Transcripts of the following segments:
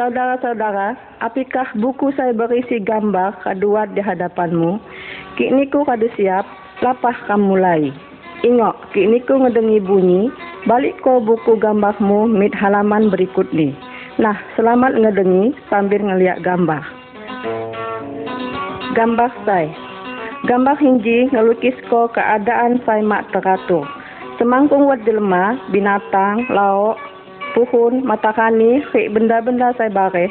Saudara-saudara, apakah buku saya berisi gambar kedua di hadapanmu? Kini ku kadu siap, lapah kamu mulai. Ingok, kini ku ngedengi bunyi, balik ko buku gambarmu mit halaman berikut ni. Nah, selamat ngedengi sambil ngeliat gambar. Gambar saya. Gambar hinji ngelukis ko keadaan saya mak teratur. Semangkung wat jelma, binatang, lauk, puhun, matahani, hik benda-benda saya bareh,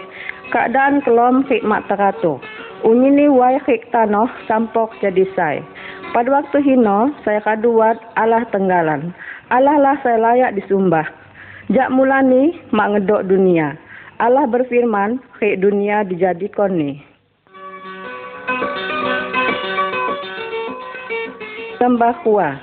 keadaan kelom hik mak teratur. Unyi ni wai hik tanoh campok jadi saya. Pada waktu hino, saya kaduat Allah tenggalan. Allah lah saya layak disumbah. Jak mula ni, mak ngedok dunia. Allah berfirman, hik dunia dijadikan ni. Gambar kuah.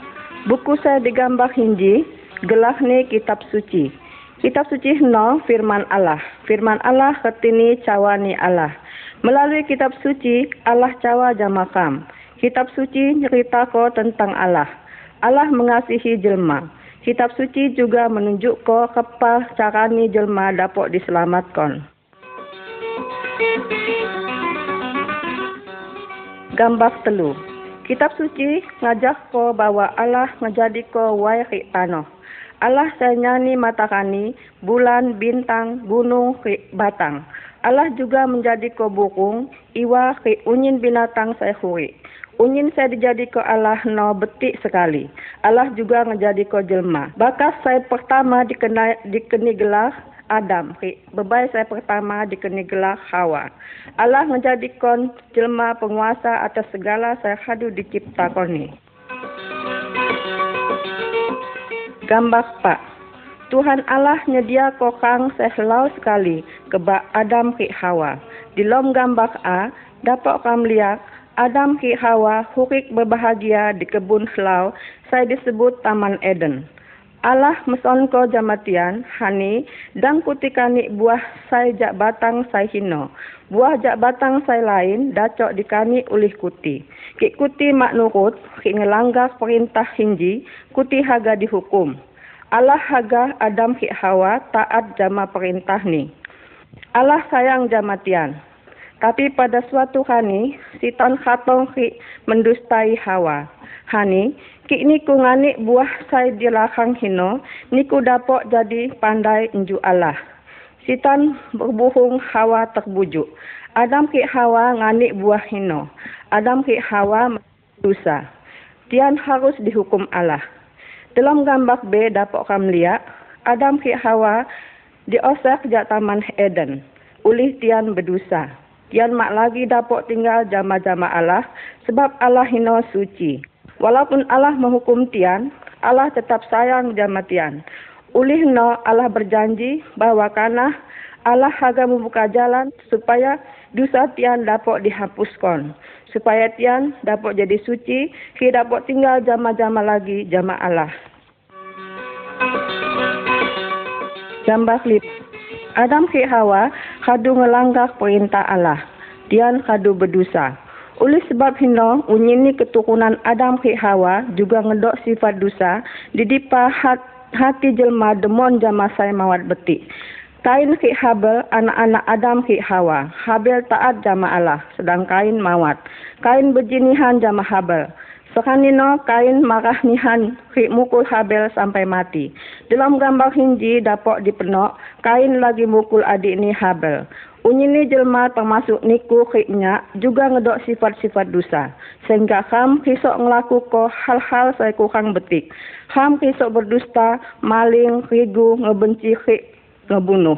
Buku saya digambar hinji, gelah ni kitab suci. Kitab suci no firman Allah. Firman Allah ketini cawani Allah. Melalui kitab suci, Allah cawa jamakam. Kitab suci cerita ko tentang Allah. Allah mengasihi jelma. Kitab suci juga menunjuk ko kepa carani jelma dapat diselamatkan. Gambar telu. Kitab suci ngajak ko bahwa Allah ngajadi ko wai tanoh. Allah saya nyanyi matahari, bulan, bintang, gunung, batang. Allah juga menjadi ko bukung, iwa, ke unyin binatang hui. Unyin saya dijadi ko Allah no betik sekali. Allah juga menjadi ko jelma. Bakas saya pertama dikena, dikeni gelar Adam. Bebai saya pertama dikeni gelar Hawa. Allah menjadikan jelma penguasa atas segala saya hadu diciptakan ni. Gambar Pak. Tuhan Allah nyedia kokang sehlau sekali kebak Adam ki Hawa. Di lom gambar A, dapat kam lihat Adam ki Hawa hurik berbahagia di kebun selau saya disebut Taman Eden. Allah meson ko jamatian, hani, dan kutikani buah sai jak batang sai hino. Buah jak batang sai lain, dacok dikani ulih kuti. Kik kuti mak nurut, kik ngelanggar perintah hinji, kuti haga dihukum. Allah haga Adam kik Hawa taat jama perintah ni. Allah sayang jamatian. Tapi pada suatu hari, sitan khatong kik mendustai Hawa. Hani, Kik ni ku ngani buah sai di lakang hino, ni ku dapat jadi pandai inju Allah. Sitan berbuhung hawa terbujuk. Adam ki hawa ngani buah hino. Adam ki hawa dosa. Tian harus dihukum Allah. Dalam gambar B dapat kam lihat, Adam ki hawa diosak jak taman Eden. Ulih tian berdosa. Tian mak lagi dapat tinggal jama-jama Allah sebab Allah hino suci. Walaupun Allah menghukum Tian, Allah tetap sayang jama Tian. Ulih no Allah berjanji bahwa karena Allah haga membuka jalan supaya dosa Tian dapat dihapuskan. Supaya Tian dapat jadi suci, kita dapat tinggal jama-jama lagi jama Allah. Gambar klip. Adam ke Hawa kadu ngelanggar perintah Allah. Tian kadu berdosa. Oleh sebab hino, unyini keturunan Adam ke Hawa juga ngedok sifat dosa, didipa hat, hati jelma demon jama saya mawat betik. Kain ke Habel, anak-anak Adam ke Hawa. Habel taat jama Allah, sedang kain mawat. Kain berjinihan jama Habel. Sekanino kain marah nihan ke mukul Habel sampai mati. Dalam gambar hinji dapat dipenok, kain lagi mukul adik ni Habel. Unyini jelma termasuk niku khiknya juga ngedok sifat-sifat dosa. Sehingga ham kisok ngelaku ko hal-hal saya kurang betik. Ham kisok berdusta, maling, rigu, ngebenci khik, ngebunuh.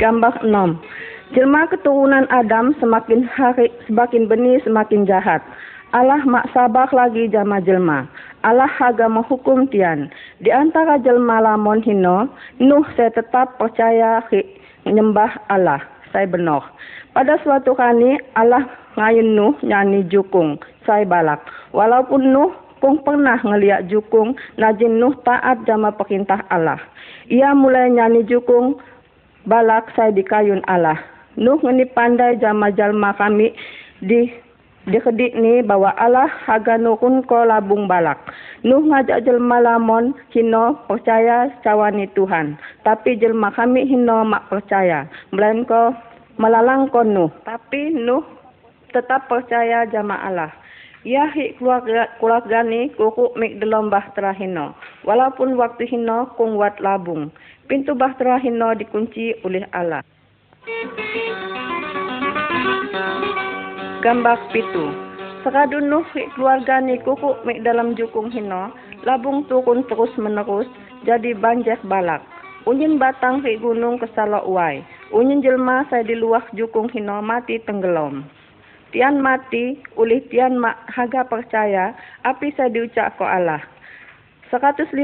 Gambar 6. Jelma keturunan Adam semakin hari, semakin benih semakin jahat. Allah mak sabar lagi jama jelma. Allah haga menghukum tian. Di antara jelma lamon hino, Nuh saya tetap percaya menyembah Allah. Saya benar. Pada suatu kali Allah ngayun Nuh nyanyi jukung. Saya balak. Walaupun Nuh kung pernah ngeliat jukung najin Nuh taat jama perintah Allah. Ia mulai nyanyi jukung balak saya di kayun Allah. Nuh ngeni pandai jama jalma kami di dikedik ni bahwa Allah haga nukun ko labung balak. Nuh ngajak jelma lamon hino percaya cawani Tuhan. Tapi jelma kami hino mak percaya. Melainko melalang ko Nuh. Tapi Nuh tetap percaya jama Allah. Ya hi keluarga, keluarga ni kuku mik dalam bahtera hino. Walaupun waktu hino kung wat labung. Pintu bahtera hino dikunci oleh Allah. Gambar pitu. Sekadu nuh hi keluarga ni kuku mik dalam jukung hino. Labung turun terus menerus jadi banjir balak. Unyin batang hi gunung kesalok uai. Unyin jelma saya di luah jukung hino mati tenggelam. Tian mati, oleh tian mak haga percaya, api saya diucap ko Allah. 150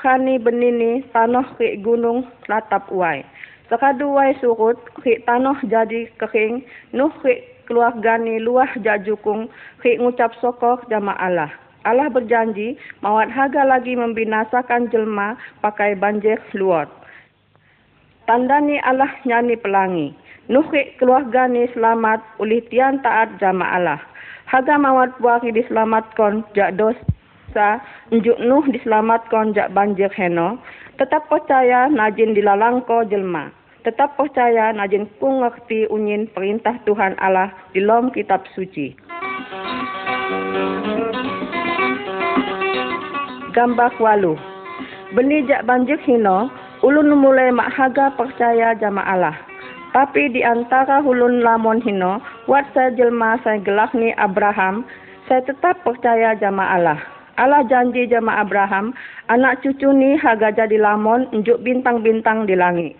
kani benini tanah ke gunung latap uai. Sekadu uai surut, ke tanah jadi kering, nuh ke keluarga ni luah jajukung, ke ngucap sokor jama Allah. Allah berjanji, mawat haga lagi membinasakan jelma pakai banjir luot. Tanda ni Allah nyanyi pelangi. Nuhi keluarga ni selamat oleh tian taat jama Allah. Haga mawat buaki diselamatkan jak dosa, njuk nuh diselamatkan jak banjir heno. Tetap percaya najin dilalang ko jelma. Tetap percaya najin ku ngerti unyin perintah Tuhan Allah di dalam kitab suci. Gambar walu. Benih jak banjir hino, ulun mulai mak haga percaya jama Allah. Tapi di antara hulun lamon hino, wat saya jelma saya gelak ni Abraham, saya tetap percaya jama Allah. Allah janji jama Abraham, anak cucu ni haga jadi lamon unjuk bintang-bintang di langit.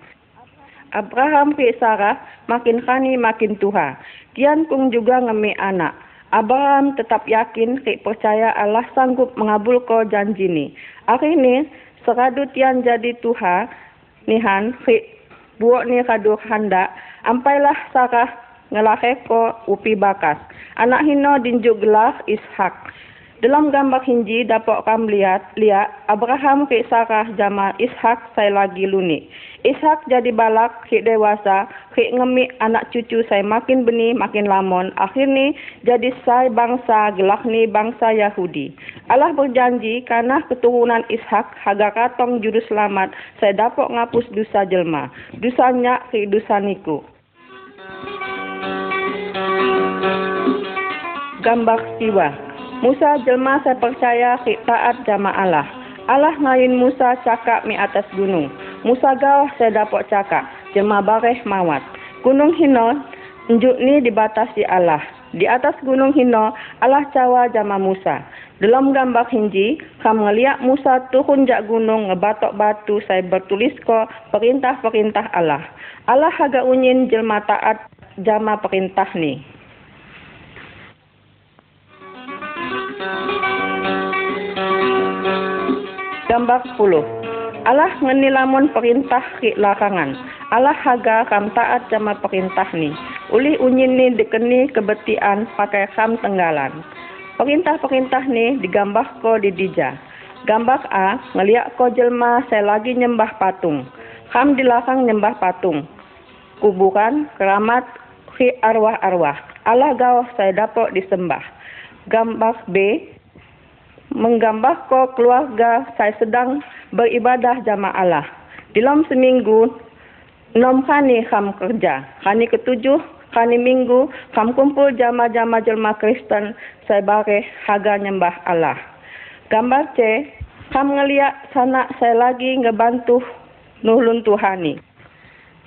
Abraham ke Sarah makin kani makin tuha. Kian kung juga ngemi anak. Abraham tetap yakin ke percaya Allah sanggup mengabul ko janji ni. Akhirnya, seradu tian jadi tuha, nihan ke buok ni kadu handa ampailah sarah ngelake ko upi bakas anak hino dinjuk ishak dalam gambar hinji dapat kam lihat lihat Abraham ke Sarah jama Ishak saya lagi luni. Ishak jadi balak ke dewasa ke ngemi anak cucu saya makin benih makin lamon. Akhirnya jadi saya bangsa gelak ni bangsa Yahudi. Allah berjanji karena keturunan Ishak haga katong juru selamat saya dapat ngapus dosa jelma. Dosanya ke dosa niku. Gambar siwa. Musa jelma saya percaya taat jama Allah. Allah ngayin Musa cakap mi atas gunung. Musa gawah saya dapat cakap. Jelma bareh mawat. Gunung Hino njuk ni dibatasi Allah. Di atas gunung Hino, Allah cawa jama Musa. Dalam gambar hinji, kam ngeliat Musa turun jak gunung ngebatok batu saya bertulis ko perintah-perintah Allah. Allah haga unyin jelma taat jama perintah ni. Gambar 10. Allah ngenilamun perintah ki larangan. Allah haga kam taat jama perintah ni. Uli unyin ni dikeni kebetian pakai kam tenggalan. Perintah-perintah ni digambar ko di dija. Gambar A, ngeliak ko jelma saya lagi nyembah patung. Kam dilarang nyembah patung. Kuburan, keramat, ki arwah-arwah. Allah gawah saya dapat disembah. Gambar B, menggambar ko keluarga saya sedang beribadah jama Allah. Dalam seminggu, enam kali kam kerja. Kali ketujuh, kali minggu, kam kumpul jama-jama jelma Kristen, saya bare haga nyembah Allah. Gambar C, kam ngeliat sanak saya lagi ngebantu nuhlun Tuhani.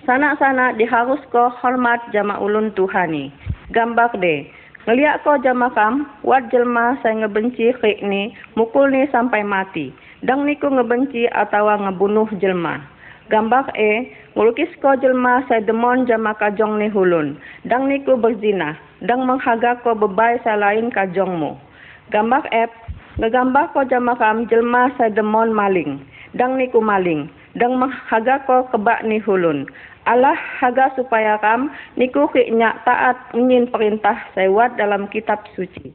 Sanak-sanak diharus ko hormat jama ulun Tuhani. Gambar D, Ngeliat ko jamakam, wat jelma saya ngebenci kek ni, mukul ni sampai mati. Dang niku ngebenci atau ngebunuh jelma. Gambar E, ngelukis ko jelma saya demon jama kajong ni hulun. Dang niku berzina. Dang menghaga ko bebai saya lain kajongmu. Gambar F, ngegambar ko jamakam jelma saya demon maling. Dang niku maling. Dang menghaga ko kebak ni hulun. Allah haga supaya kam niku nyak taat unyin perintah sewat dalam kitab suci.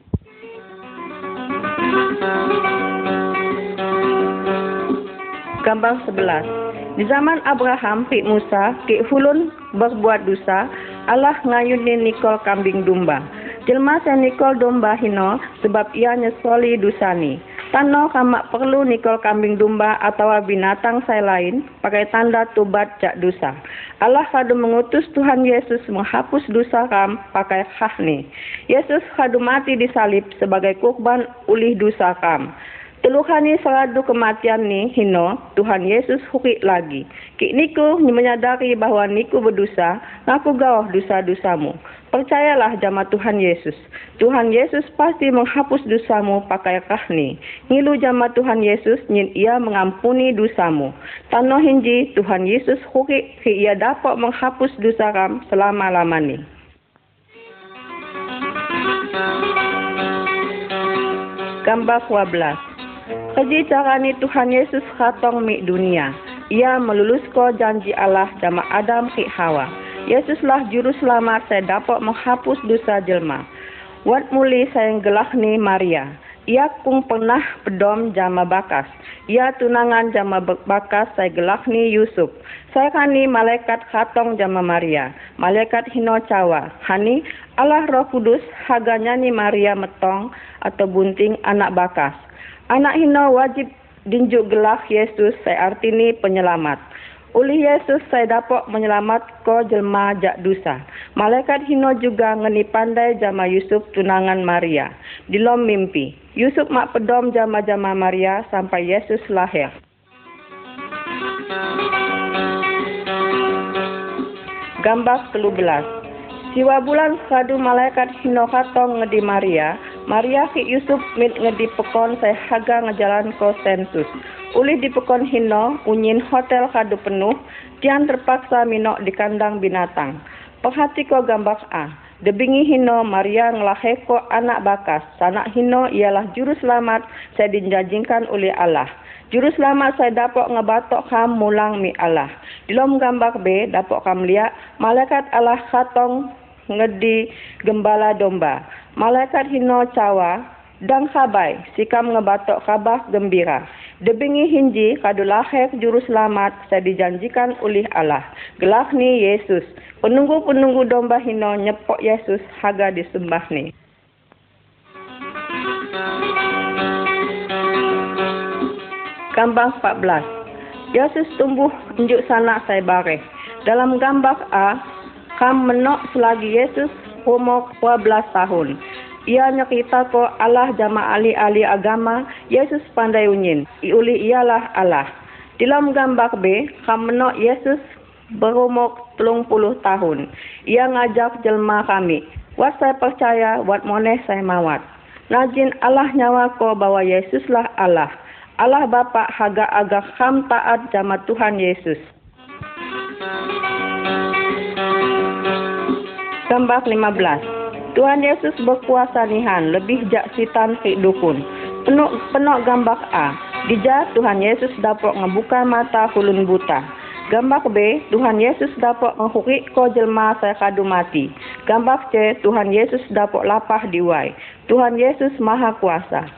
Gambar 11 Di zaman Abraham, Ki Musa, Ki Hulun berbuat dosa, Allah ngayuni nikol kambing domba. Jelma saya nikol domba hino sebab ia nyesoli dosani. Tano kamak perlu nikol kambing domba atau binatang saya lain pakai tanda tobat jak dosa. Allah kadu mengutus Tuhan Yesus menghapus dosa kam pakai hahni. Yesus kadu mati disalib sebagai kurban ulih dosa kam. Teluhani seradu kematian ni hino Tuhan Yesus hukik lagi. Kik niku menyadari bahwa niku berdosa, ngaku gawah dosa-dosamu. Percayalah jama Tuhan Yesus. Tuhan Yesus pasti menghapus dosamu pakai kahni. Ngilu jama Tuhan Yesus nyin ia mengampuni dosamu. Tano hinji Tuhan Yesus hukik ia dapat menghapus dosa ram selama-lamani. Gambar 12 Keji carani Tuhan Yesus khatong mi dunia. Ia melulusko janji Allah jama Adam ki Hawa. Yesuslah juru selamat saya dapat menghapus dosa jelma. Wat muli saya gelah ni Maria. Ia kung pernah pedom jama bakas. Ia tunangan jama bakas saya gelah ni Yusuf. Saya kani malaikat khatong jama Maria. Malaikat hino cawa. Hani Allah roh kudus haganya ni Maria metong atau bunting anak bakas. Anak hino wajib dinjuk gelah Yesus saya artini penyelamat. Oleh Yesus saya dapat menyelamat ko jelma jak dosa. Malaikat hino juga ngeni pandai jama Yusuf tunangan Maria. Di lom mimpi. Yusuf mak pedom jama-jama Maria sampai Yesus lahir. Gambar 13 Siwa bulan sadu malaikat hino katong ngedi Maria, Maria ki Yusuf mit ngedi pekon saya haga ngejalan ko sensus. Uli di pekon hino, unyin hotel kadu penuh, tian terpaksa minok di kandang binatang. Perhati ko gambar A. Debingi hino Maria ngelahe ko anak bakas. Sanak hino ialah juru selamat saya dijanjikan oleh Allah. Juru selamat saya dapat ngebatok kam mulang mi Allah. Di lom gambar B dapat kam lihat malaikat Allah katong ngedi gembala domba. Malaikat hino cawa dan khabai sikam ngebatok khabah gembira. Debingi hinji kadu lahir juru selamat saya dijanjikan oleh Allah. Gelah ni Yesus. Penunggu-penunggu domba hino nyepok Yesus haga disembah ni. Gambar 14 Yesus tumbuh unjuk sanak saya bareh. Dalam gambar A, kam menok selagi Yesus umur 12 tahun. Ia nyakita ko Allah jama ali-ali agama, Yesus pandai unyin. Iuli ialah Allah. Dalam gambar B, kam menok Yesus berumur 30 tahun. Ia ngajak jelma kami. Wat saya percaya, wat moneh saya mawat. Najin Allah nyawa ko bahwa Yesuslah Allah. Allah Bapa haga agak ham taat jama Tuhan Yesus. Gambar 15 Tuhan Yesus berkuasa nihan lebih jak sitan ke dukun. Penuk penuk gambar A. Dija Tuhan Yesus dapat ngebuka mata hulun buta. Gambar B, Tuhan Yesus dapat menghukik ko jelma saya kadu mati. Gambar C, Tuhan Yesus dapat lapah diwai. Tuhan Yesus maha kuasa.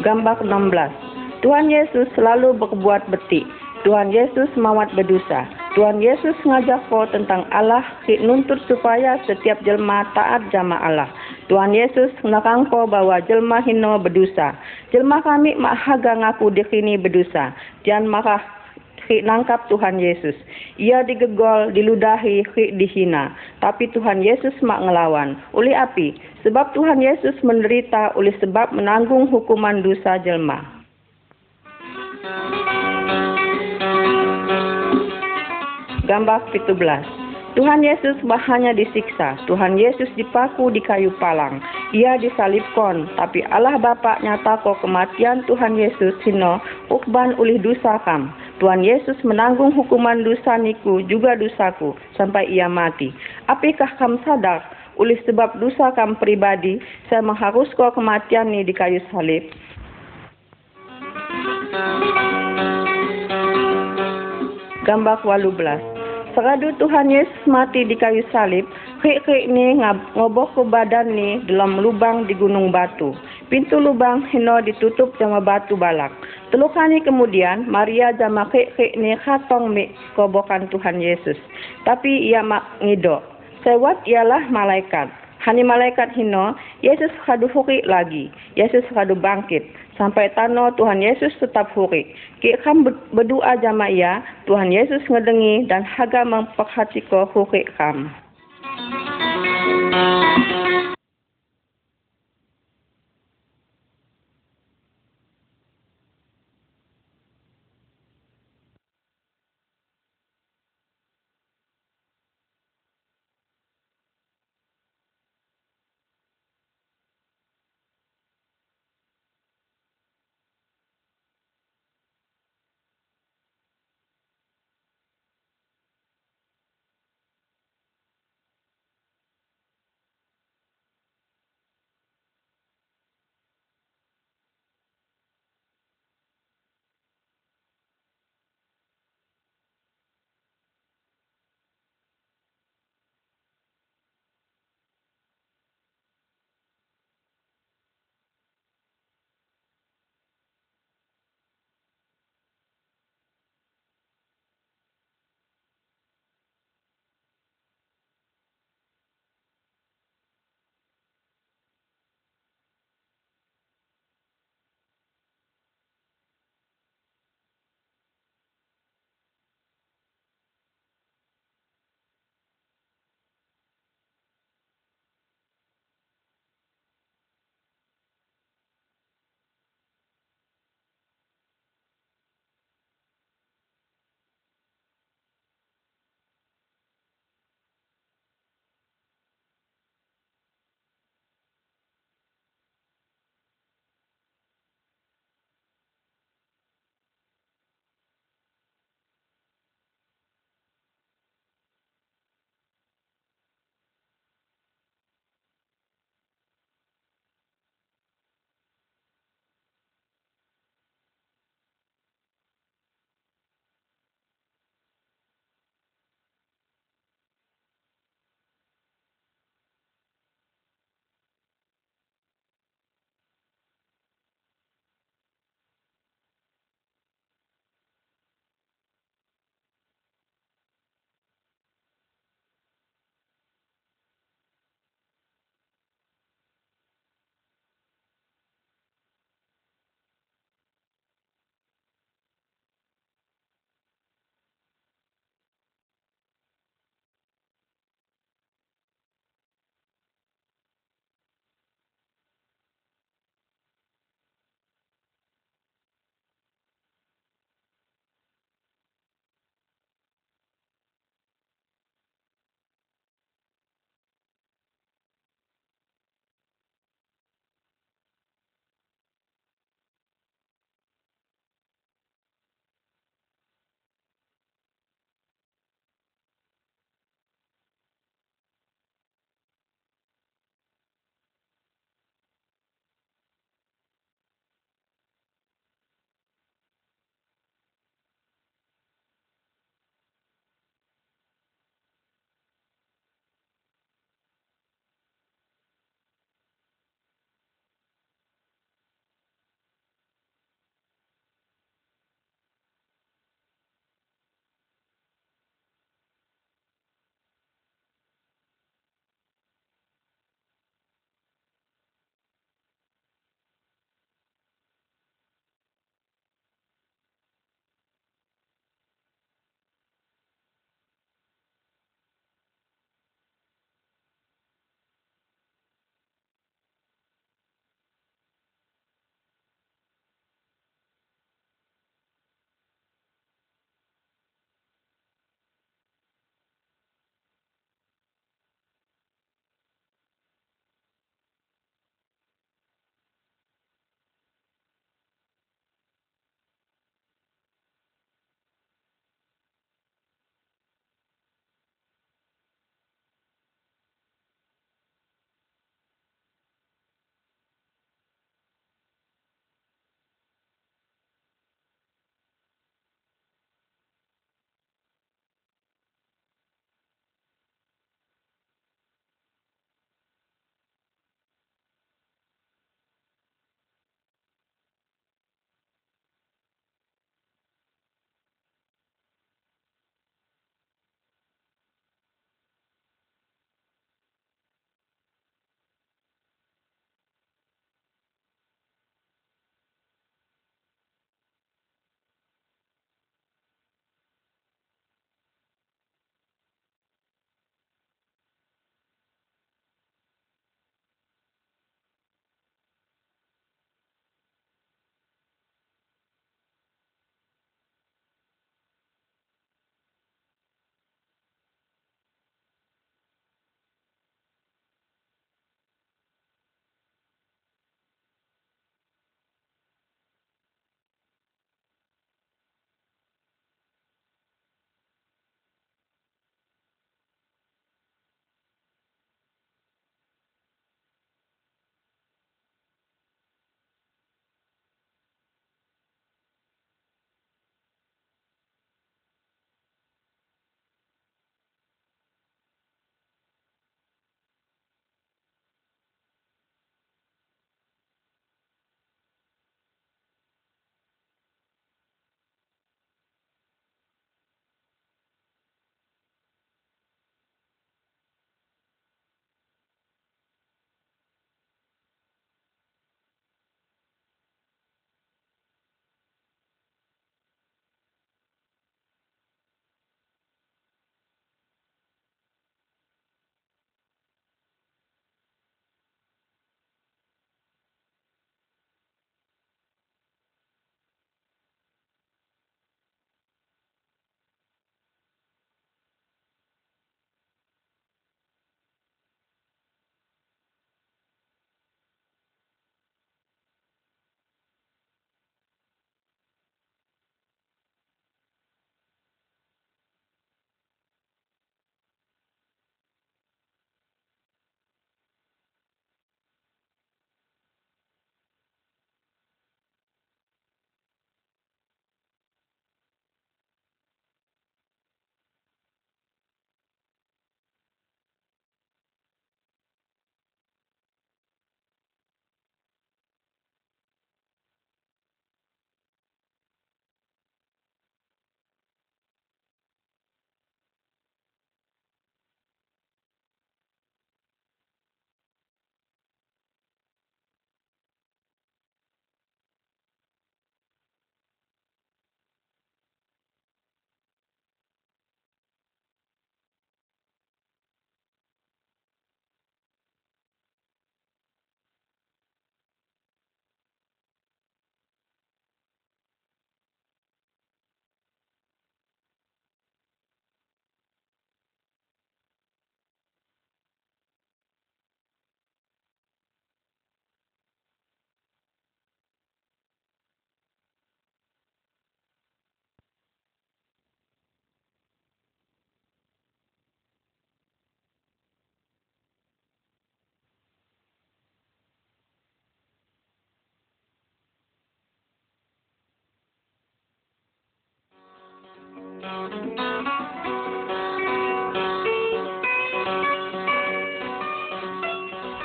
Gambar 16 Tuhan Yesus selalu berbuat betik. Tuhan Yesus mawat berdosa. Tuhan Yesus ngajak kau tentang Allah, nuntut supaya setiap jelma taat jama Allah. Tuhan Yesus nakang kau bahwa jelma hino berdosa. Jelma kami mak haga ngaku dikini berdosa. Jangan marah hik nangkap Tuhan Yesus. Ia digegol, diludahi, hik dihina. Tapi Tuhan Yesus mak ngelawan. Uli api? Sebab Tuhan Yesus menderita oleh sebab menanggung hukuman dosa jelma. Gambar 17 Tuhan Yesus bahanya disiksa. Tuhan Yesus dipaku di kayu palang. Ia disalibkon. Tapi Allah Bapa nyata ko kematian Tuhan Yesus hino ukban ulih dosa kam. Tuhan Yesus menanggung hukuman dosa niku juga dosaku sampai ia mati. Apakah kam sadar oleh sebab dosa kam pribadi saya mengharus ko kematian ni di kayu salib? Gambar 18 Seradu Tuhan Yesus mati di kayu salib, Krik-krik ni ngoboh ke badan ni dalam lubang di gunung batu. Pintu lubang hino ditutup sama batu balak. Teluk hari kemudian, Maria jama krik-krik ni khatong mi kobokan Tuhan Yesus. Tapi ia mak ngidok. Sewat ialah malaikat. Hani malaikat hino, Yesus kadu lagi. Yesus kadu bangkit. Sampai tano Tuhan Yesus tetap huri. Ki kam berdoa jama ia, Tuhan Yesus ngedengi dan haga memperhatiko huri kam.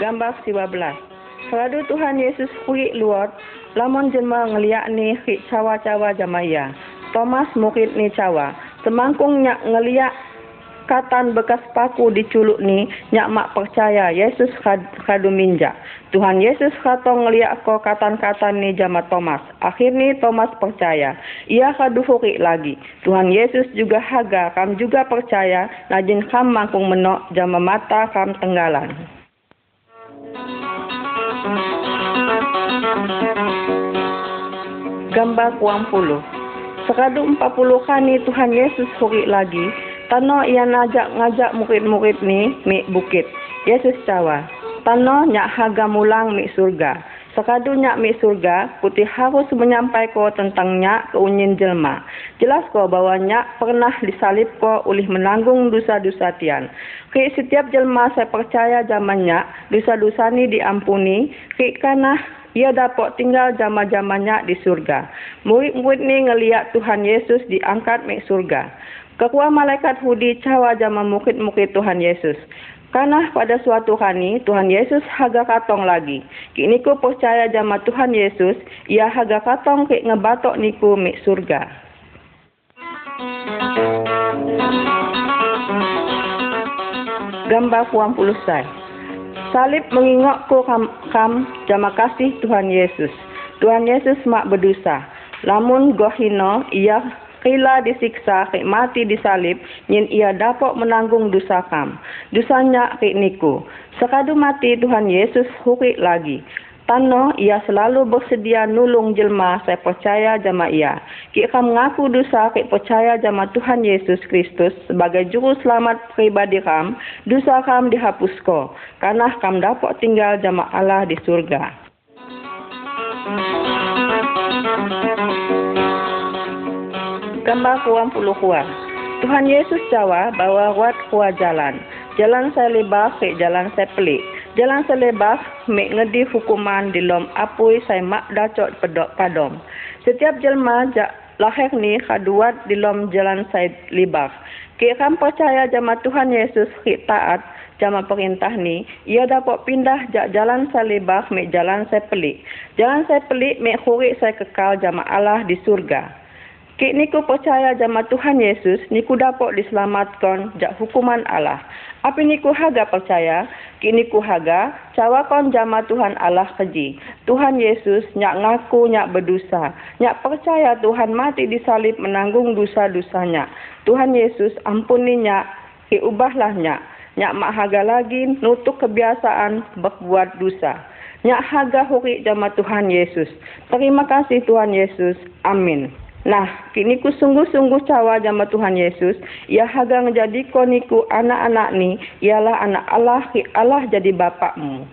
Gambar 12. Seladu Tuhan Yesus kui luar, lamun jelma ngeliak ni hik cawa-cawa jamaya. Thomas murid ni cawa. Semangkung nyak ngeliak katan bekas paku diculuk ni nyak mak percaya Yesus kadu minjak. Tuhan Yesus kata ngeliat ko katan-katan ni jama Thomas. Akhir ni Thomas percaya. Ia kadu huri lagi. Tuhan Yesus juga haga kam juga percaya najin kam mangkung menok jama mata kam tenggalan. Gambar kuang puluh. Sekadu empat puluh kani Tuhan Yesus huri lagi Tano ia ngajak ngajak murid-murid ni mi bukit. Yesus cawa. Tano nyak haga mulang mi surga. Sekadu nyak mi surga, putih harus menyampaikan tentang nyak keunyin jelma. Jelas ko bahwa nyak pernah disalib ko ulih menanggung dosa-dosa tian. Setiap jelma saya percaya zaman nyak, dosa-dosa ni diampuni, ki karena ia dapat tinggal zaman-zamannya di surga. Murid-murid ni ngeliat Tuhan Yesus diangkat mi surga. Kekuat malaikat Hudi cawa jama mukit-mukit Tuhan Yesus. Karena pada suatu hari Tuhan Yesus haga katong lagi. Kini ku percaya jama Tuhan Yesus, ia haga katong ke ngebatok niku mik surga. Gambar puang puluh. Salib mengingokku kam, kam jama kasih Tuhan Yesus. Tuhan Yesus mak berdosa. Lamun gohino ia Kila disiksa, kek mati disalib, nyin ia dapat menanggung dosa kam. Dosanya kek niku. Sekadu mati Tuhan Yesus hukik lagi. Tano ia selalu bersedia nulung jelma saya percaya jama ia. Ki kam ngaku dosa ki percaya jama Tuhan Yesus Kristus sebagai juru selamat pribadi kam, dosa kam dihapusko. Karena kam dapat tinggal jama Allah di surga. Gambar kuam puluh kuah. Tuhan Yesus jawab bahwa wat kuah jalan. Jalan saya lebar jalan saya pelik. Jalan saya lebar mek ngedi hukuman di lom apui saya mak dacot pedok padom. Setiap jelma jak lahir ni kaduat di lom jalan saya lebar. Kira percaya jama Tuhan Yesus ki taat jama perintah ni, ia dapat pindah jak jalan saya lebar mek jalan saya pelik. Jalan saya pelik mek hurik saya kekal jama Allah di surga. Kik niku percaya jama Tuhan Yesus, niku dapat diselamatkan jak hukuman Allah. Api niku haga percaya, kik niku haga, cawakon jama Tuhan Allah keji. Tuhan Yesus nyak ngaku nyak berdosa, nyak percaya Tuhan mati disalib menanggung dosa-dosanya. Tuhan Yesus ampuni nyak, nyak. Nyak mak haga lagi nutuk kebiasaan berbuat dosa. Nyak haga huri jama Tuhan Yesus. Terima kasih Tuhan Yesus. Amin. Nah, kini ku sungguh-sungguh cawa jama Tuhan Yesus, ia haga menjadi koniku anak-anak ni, ialah anak Allah, Allah jadi bapakmu.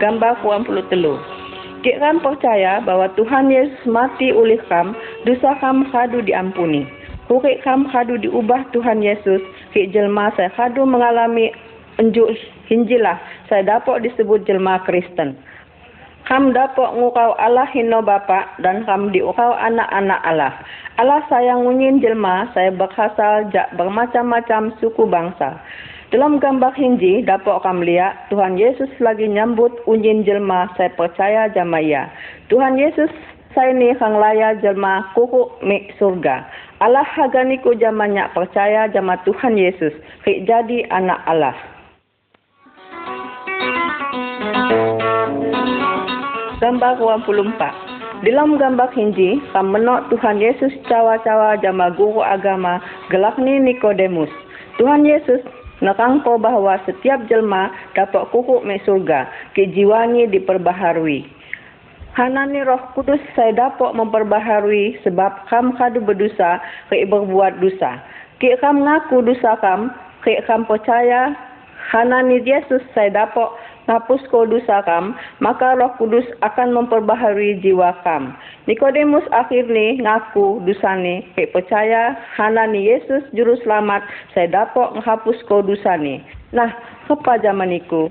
Gambar puan puluh telu. Kik ram percaya bahwa Tuhan Yesus mati oleh kam, dosa kam kadu diampuni. Hurik kam kadu diubah Tuhan Yesus, kik jelma saya kadu mengalami enjuk hinjilah saya dapat disebut jelma Kristen. Kam dapat ngukau Allah hino bapa dan kam diukau anak-anak Allah. Allah sayang unyin jelma saya berasal jak bermacam-macam suku bangsa. Dalam gambar hinji dapat kam lihat Tuhan Yesus lagi nyambut unyin jelma saya percaya jamaya. Tuhan Yesus saya ni kang laya jelma kuku mik surga. Allah haganiku jamannya percaya jama Tuhan Yesus. Jadi anak Allah. Gambar 24 Dalam gambar hinji, kam menok Tuhan Yesus cawa-cawa jama guru agama gelak ni Nikodemus. Tuhan Yesus nekangko bahawa setiap jelma dapat kukuk me surga, kejiwanya diperbaharui. Hanani roh kudus saya dapat memperbaharui sebab kam kadu berdosa, ke berbuat dosa. Ke kam ngaku dosa kam, ke kam percaya, Hanani Yesus saya dapat hapus dosa kam, maka roh kudus akan memperbaharui jiwa kam. Nikodemus akhirnya ngaku dosane, ke percaya hanani Yesus juru selamat, saya dapat menghapus dosane. Nah, apa zaman iku?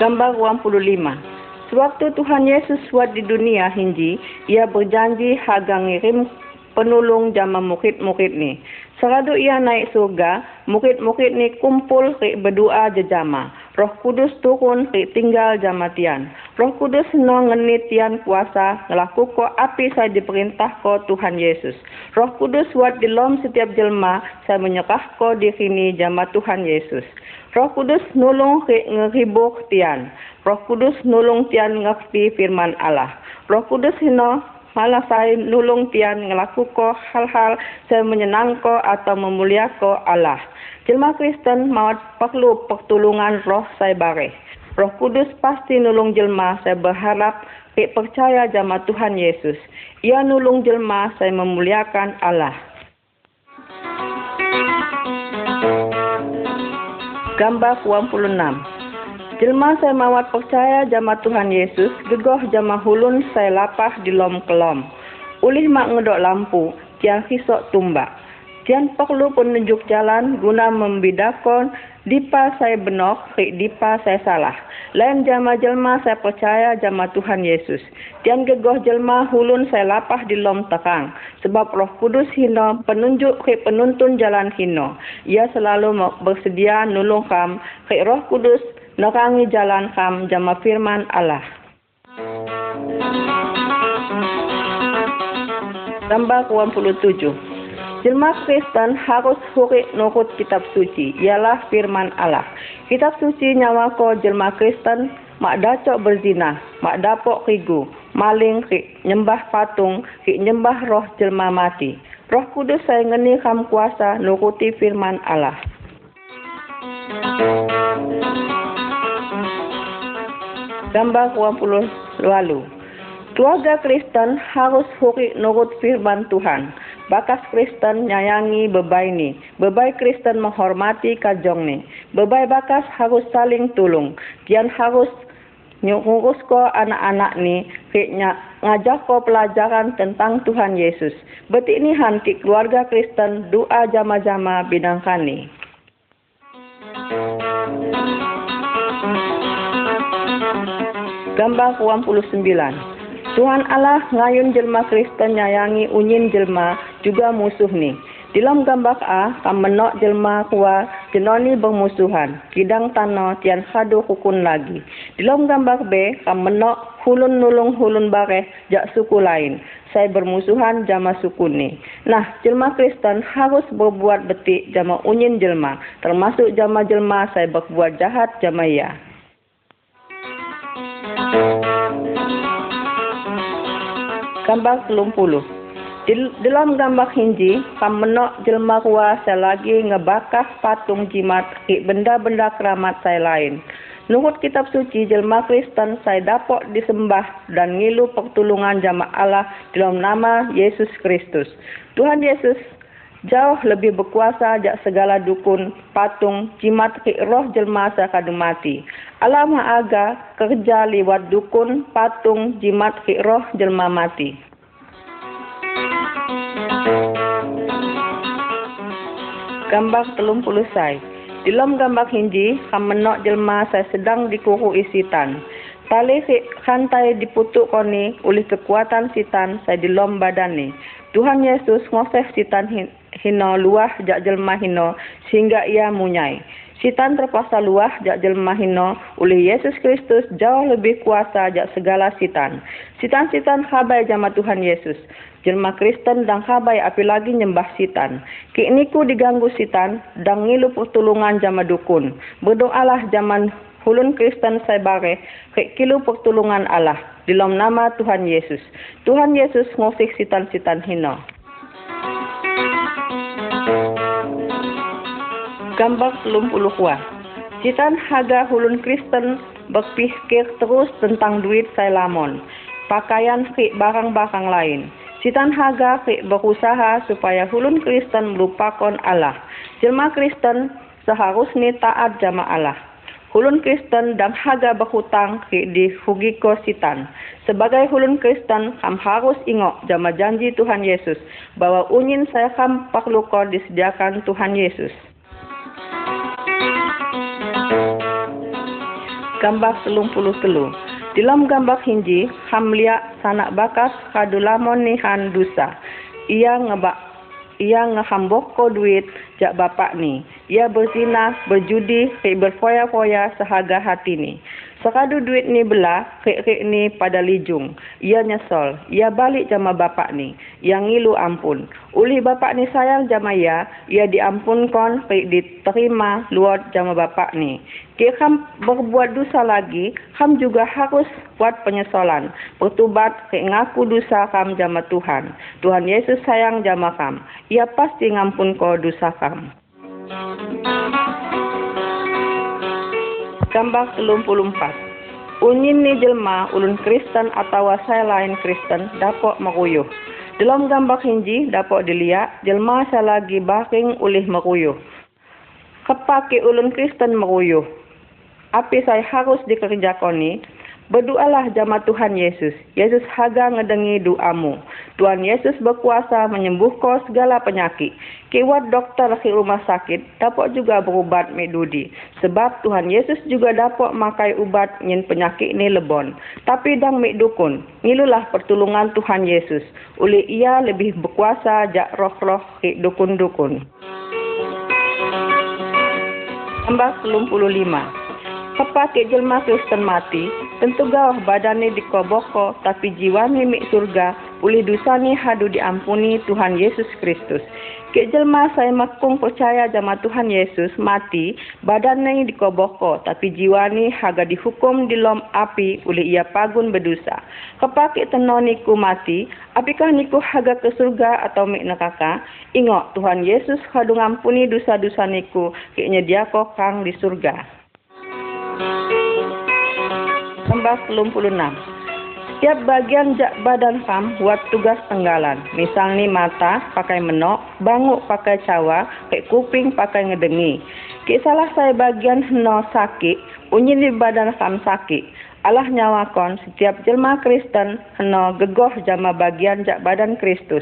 Gambar 25 Sewaktu Tuhan Yesus buat di dunia hinji, Ia berjanji haga ngirim penulung jama murid-murid ni. Seradu ia naik surga, murid-murid ni kumpul rik berdoa jejama. Roh Kudus turun rik tinggal jama tian. Roh Kudus no ngeni tian kuasa ngelaku ko api saya diperintah ko Tuhan Yesus. Roh Kudus buat di lom setiap jelma saya menyerah ko di sini jama Tuhan Yesus. Roh Kudus nulung rik ngeribuk tian. Roh Kudus nulung tian ngerti firman Allah. Roh Kudus hino malah saya nulung tian ngelaku ko hal-hal saya menyenang ko atau memulia ko Allah. Jelma Kristen maut perlu pertolongan roh saya bare. Roh Kudus pasti nulung jelma saya berharap ke percaya jama Tuhan Yesus. Ia nulung jelma saya memuliakan Allah. Gambar 26 Jelma saya mawat percaya jama Tuhan Yesus, gegoh jama hulun saya lapah di lom kelom. Ulih mak ngedok lampu, tiang hisok tumbak. Tiang perlu penunjuk jalan guna membidakon dipa saya benok, rik dipa saya salah. Lain jama jelma saya percaya jama Tuhan Yesus. Tiang gegoh jelma hulun saya lapah di lom tekang. Sebab roh kudus hino penunjuk rik penuntun jalan hino. Ia selalu bersedia nulung kam rik roh kudus Nakangi jalan kam jama firman Allah. Gambar 27 Jelma Kristen harus huri nurut kitab suci, ialah firman Allah. Kitab suci nyawa ko jelma Kristen mak dacok berzina, mak dapok rigu, maling rik, nyembah patung, rik nyembah roh jelma mati. Roh kudus saya ngeni kam kuasa nuruti firman Allah. Gambar 20 lalu. Keluarga Kristen harus huri nurut firman Tuhan. Bakas Kristen nyayangi bebai ni. Bebai Kristen menghormati kajong ni. Bebai bakas harus saling tolong. Kian harus ngurus ko anak-anak ni fiknya ngajak ko pelajaran tentang Tuhan Yesus. Betik ni hanti keluarga Kristen doa jama-jama bidangkan ni. Gambar 29 Tuhan Allah ngayun jelma Kristen nyayangi unyin jelma juga musuh ni. Dalam gambar A, kam menok jelma kuwa jenoni bermusuhan. Kidang tano tian hadu hukun lagi. Dalam gambar B, kam menok hulun nulung hulun bareh jak suku lain. Saya bermusuhan jama suku ni. Nah, jelma Kristen harus berbuat betik jama unyin jelma. Termasuk jama jelma saya berbuat jahat jama ia. Gambar telung puluh. Dalam gambar hinji, kam menok jelma kuah saya lagi ngebakar patung jimat ke benda-benda keramat saya lain. Nurut kitab suci jelma Kristen saya dapat disembah dan ngilu pertolongan jamaah Allah dalam nama Yesus Kristus. Tuhan Yesus jauh lebih berkuasa jak segala dukun, patung, jimat ke roh jelma sakadu mati. Alam aga kerja lewat dukun, patung, jimat ke roh jelma mati. Gambar telung puluh say. Dalam gambar hinji, kam menok jelma saya sedang dikuru isitan. Tali kantai diputuk koni oleh kekuatan sitan saya di lom badan ni. Tuhan Yesus ngoseh sitan hino luah jak jelma hino sehingga ia munyai. Sitan terpaksa luah jak jelma hino oleh Yesus Kristus jauh lebih kuasa jak segala sitan. Sitan-sitan habai jama Tuhan Yesus. Jelma Kristen dan habai apalagi nyembah sitan. Ki niku diganggu sitan dan ngilu pertolongan jama dukun. Berdoalah zaman hulun Kristen saya bare, kek kilu pertolongan Allah, dalam nama Tuhan Yesus. Tuhan Yesus ngosik sitan-sitan hina. Gambar selum puluh kuah. Sitan haga hulun Kristen berpikir terus tentang duit saya lamon, pakaian kek barang-barang lain. Sitan haga kek berusaha supaya hulun Kristen melupakan Allah. Jelma Kristen seharusnya taat jama Allah. Hulun Kristen dan haga berhutang di Hugiko Sitan. Sebagai hulun Kristen, ham harus ingat jama janji Tuhan Yesus bahwa unyin saya ham perlu kau disediakan Tuhan Yesus. Gambar selung puluh telu. Dalam gambar hinji, ham lihat sanak bakas kadulamon nihan dusa. Ia ngebak ia ngehambok ko duit jak bapak ni. Ia berzina, berjudi, berfoya-foya sehaga hati ni. Sekadu duit ni belah, kek-kek ni pada lijung. Ia nyesol. Ia balik jama bapak ni. Ia ngilu ampun. Uli bapak ni sayang jama ia, ia diampunkon, kek diterima luar jama bapak ni. Kek ham berbuat dosa lagi, ham juga harus buat penyesolan. Bertubat, kek ngaku dosa kam jama Tuhan. Tuhan Yesus sayang jama kam. Ia pasti ngampun ko dosa kam. Gambar 34 Unyin ni jelma ulun Kristen atau saya lain Kristen dapat meruyuh. Dalam gambar hinji dapat dilihat jelma saya lagi baking ulih meruyuh. Kepake ulun Kristen meruyuh. Apa saya harus dikerjakan ni? Berdoalah jama Tuhan Yesus. Yesus haga ngedengi doamu. Tuhan Yesus berkuasa menyembuh kau segala penyakit. Kewat dokter di rumah sakit dapat juga berubat medudi. Sebab Tuhan Yesus juga dapat makai ubat nyen penyakit ni lebon. Tapi dang mek dukun. Ngilulah pertolongan Tuhan Yesus. Oleh ia lebih berkuasa jak roh-roh ke dukun-dukun. Tambah 55. Kepake jelma Kristen mati, tentu gawah badannya dikoboko, tapi jiwanya mik surga, boleh dosanya hadu diampuni Tuhan Yesus Kristus. Ke jelma saya makung percaya jama Tuhan Yesus mati, badannya dikoboko, tapi jiwani haga dihukum di lom api oleh ia pagun berdosa. Kepake tenoniku mati, apakah niku haga ke surga atau mik neraka? Ingat Tuhan Yesus hadu ngampuni dosa-dosa niku, keknya dia kang di surga. Tambah 26. Tiap bagian badan kam buat tugas tenggalan. Misal ni mata pakai menok, banguk pakai cawa, kek kuping pakai ngedengi. Kek salah saya bagian no sakit, unyi di badan kam sakit. Allah nyawakon setiap jelma Kristen heno gegoh jama bagian jak badan Kristus.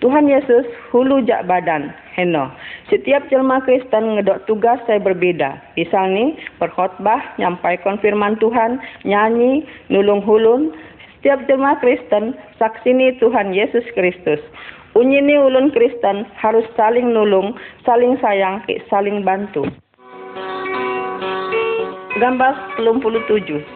Tuhan Yesus hulu jak badan heno. Setiap jelma Kristen ngedok tugas saya berbeda. Misal ni berkhotbah, nyampai konfirman Tuhan, nyanyi, nulung hulun. Setiap jelma Kristen saksini Tuhan Yesus Kristus. Unyi ni ulun Kristen harus saling nulung, saling sayang, saling bantu. Gambar 27.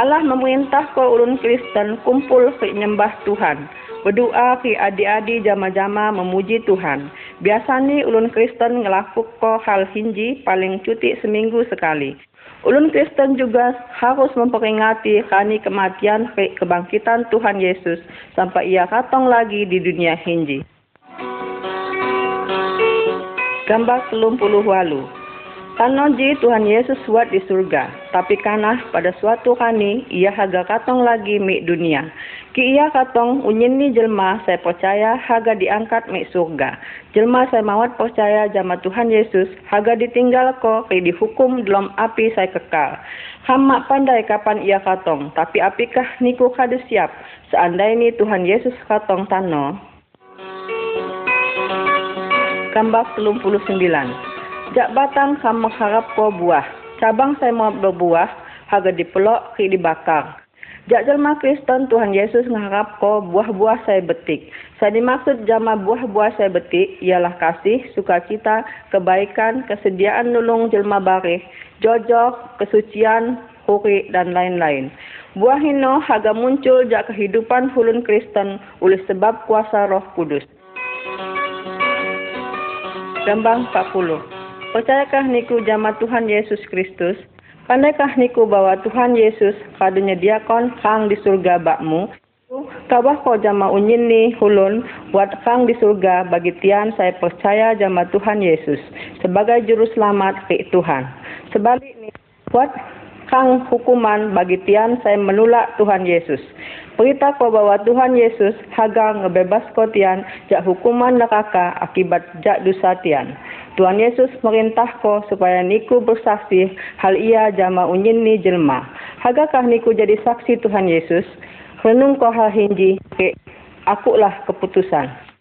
Allah memerintah kau ulun Kristen kumpul ke nyembah Tuhan. Berdoa ke adik-adik jama-jama memuji Tuhan. Biasanya ulun Kristen ngelakuk ko hal hinji paling cuti seminggu sekali. Ulun Kristen juga harus memperingati kani kematian ke kebangkitan Tuhan Yesus sampai ia katong lagi di dunia hinji. Gambar 30 walu. Kanoji Tuhan Yesus buat di surga, tapi kanah pada suatu kani ia haga katong lagi mik dunia. Ki ia katong unyin ni jelma saya percaya haga diangkat mik surga. Jelma saya mawat percaya jama Tuhan Yesus haga ditinggal ko ke dihukum dalam api saya kekal. Hamak pandai kapan ia katong, tapi apikah niku kadu siap seandainya Tuhan Yesus katong tano. Gambar 39 Jak batang sama mengharap ko buah. Cabang saya mau berbuah, harga dipelok, ki dibakar. Jak jelma Kristen Tuhan Yesus mengharap ko buah-buah saya betik. Saya dimaksud jama buah-buah saya betik ialah kasih, sukacita, kebaikan, kesediaan nulung jelma barih, jojok, kesucian, huri dan lain-lain. Buah hino harga muncul jak kehidupan hulun Kristen oleh sebab kuasa roh kudus. Gambang 40 Percayakah niku jama Tuhan Yesus Kristus? Pandaikah niku bahwa Tuhan Yesus kadunya diakon kang di surga bakmu? Kabah kau jama hulun buat kang di surga bagi tian saya percaya jama Tuhan Yesus sebagai juru selamat ke Tuhan. Sebalik ni buat kang hukuman bagi tian saya menolak Tuhan Yesus. Berita kau bahwa Tuhan Yesus haga ngebebas kau tian jak hukuman neraka akibat jak dosa tian. Tuhan Yesus merintah ko supaya niku bersaksi hal ia jama ni jelma. Hagakah niku jadi saksi Tuhan Yesus? Renung ko hal hinji, akulah keputusan.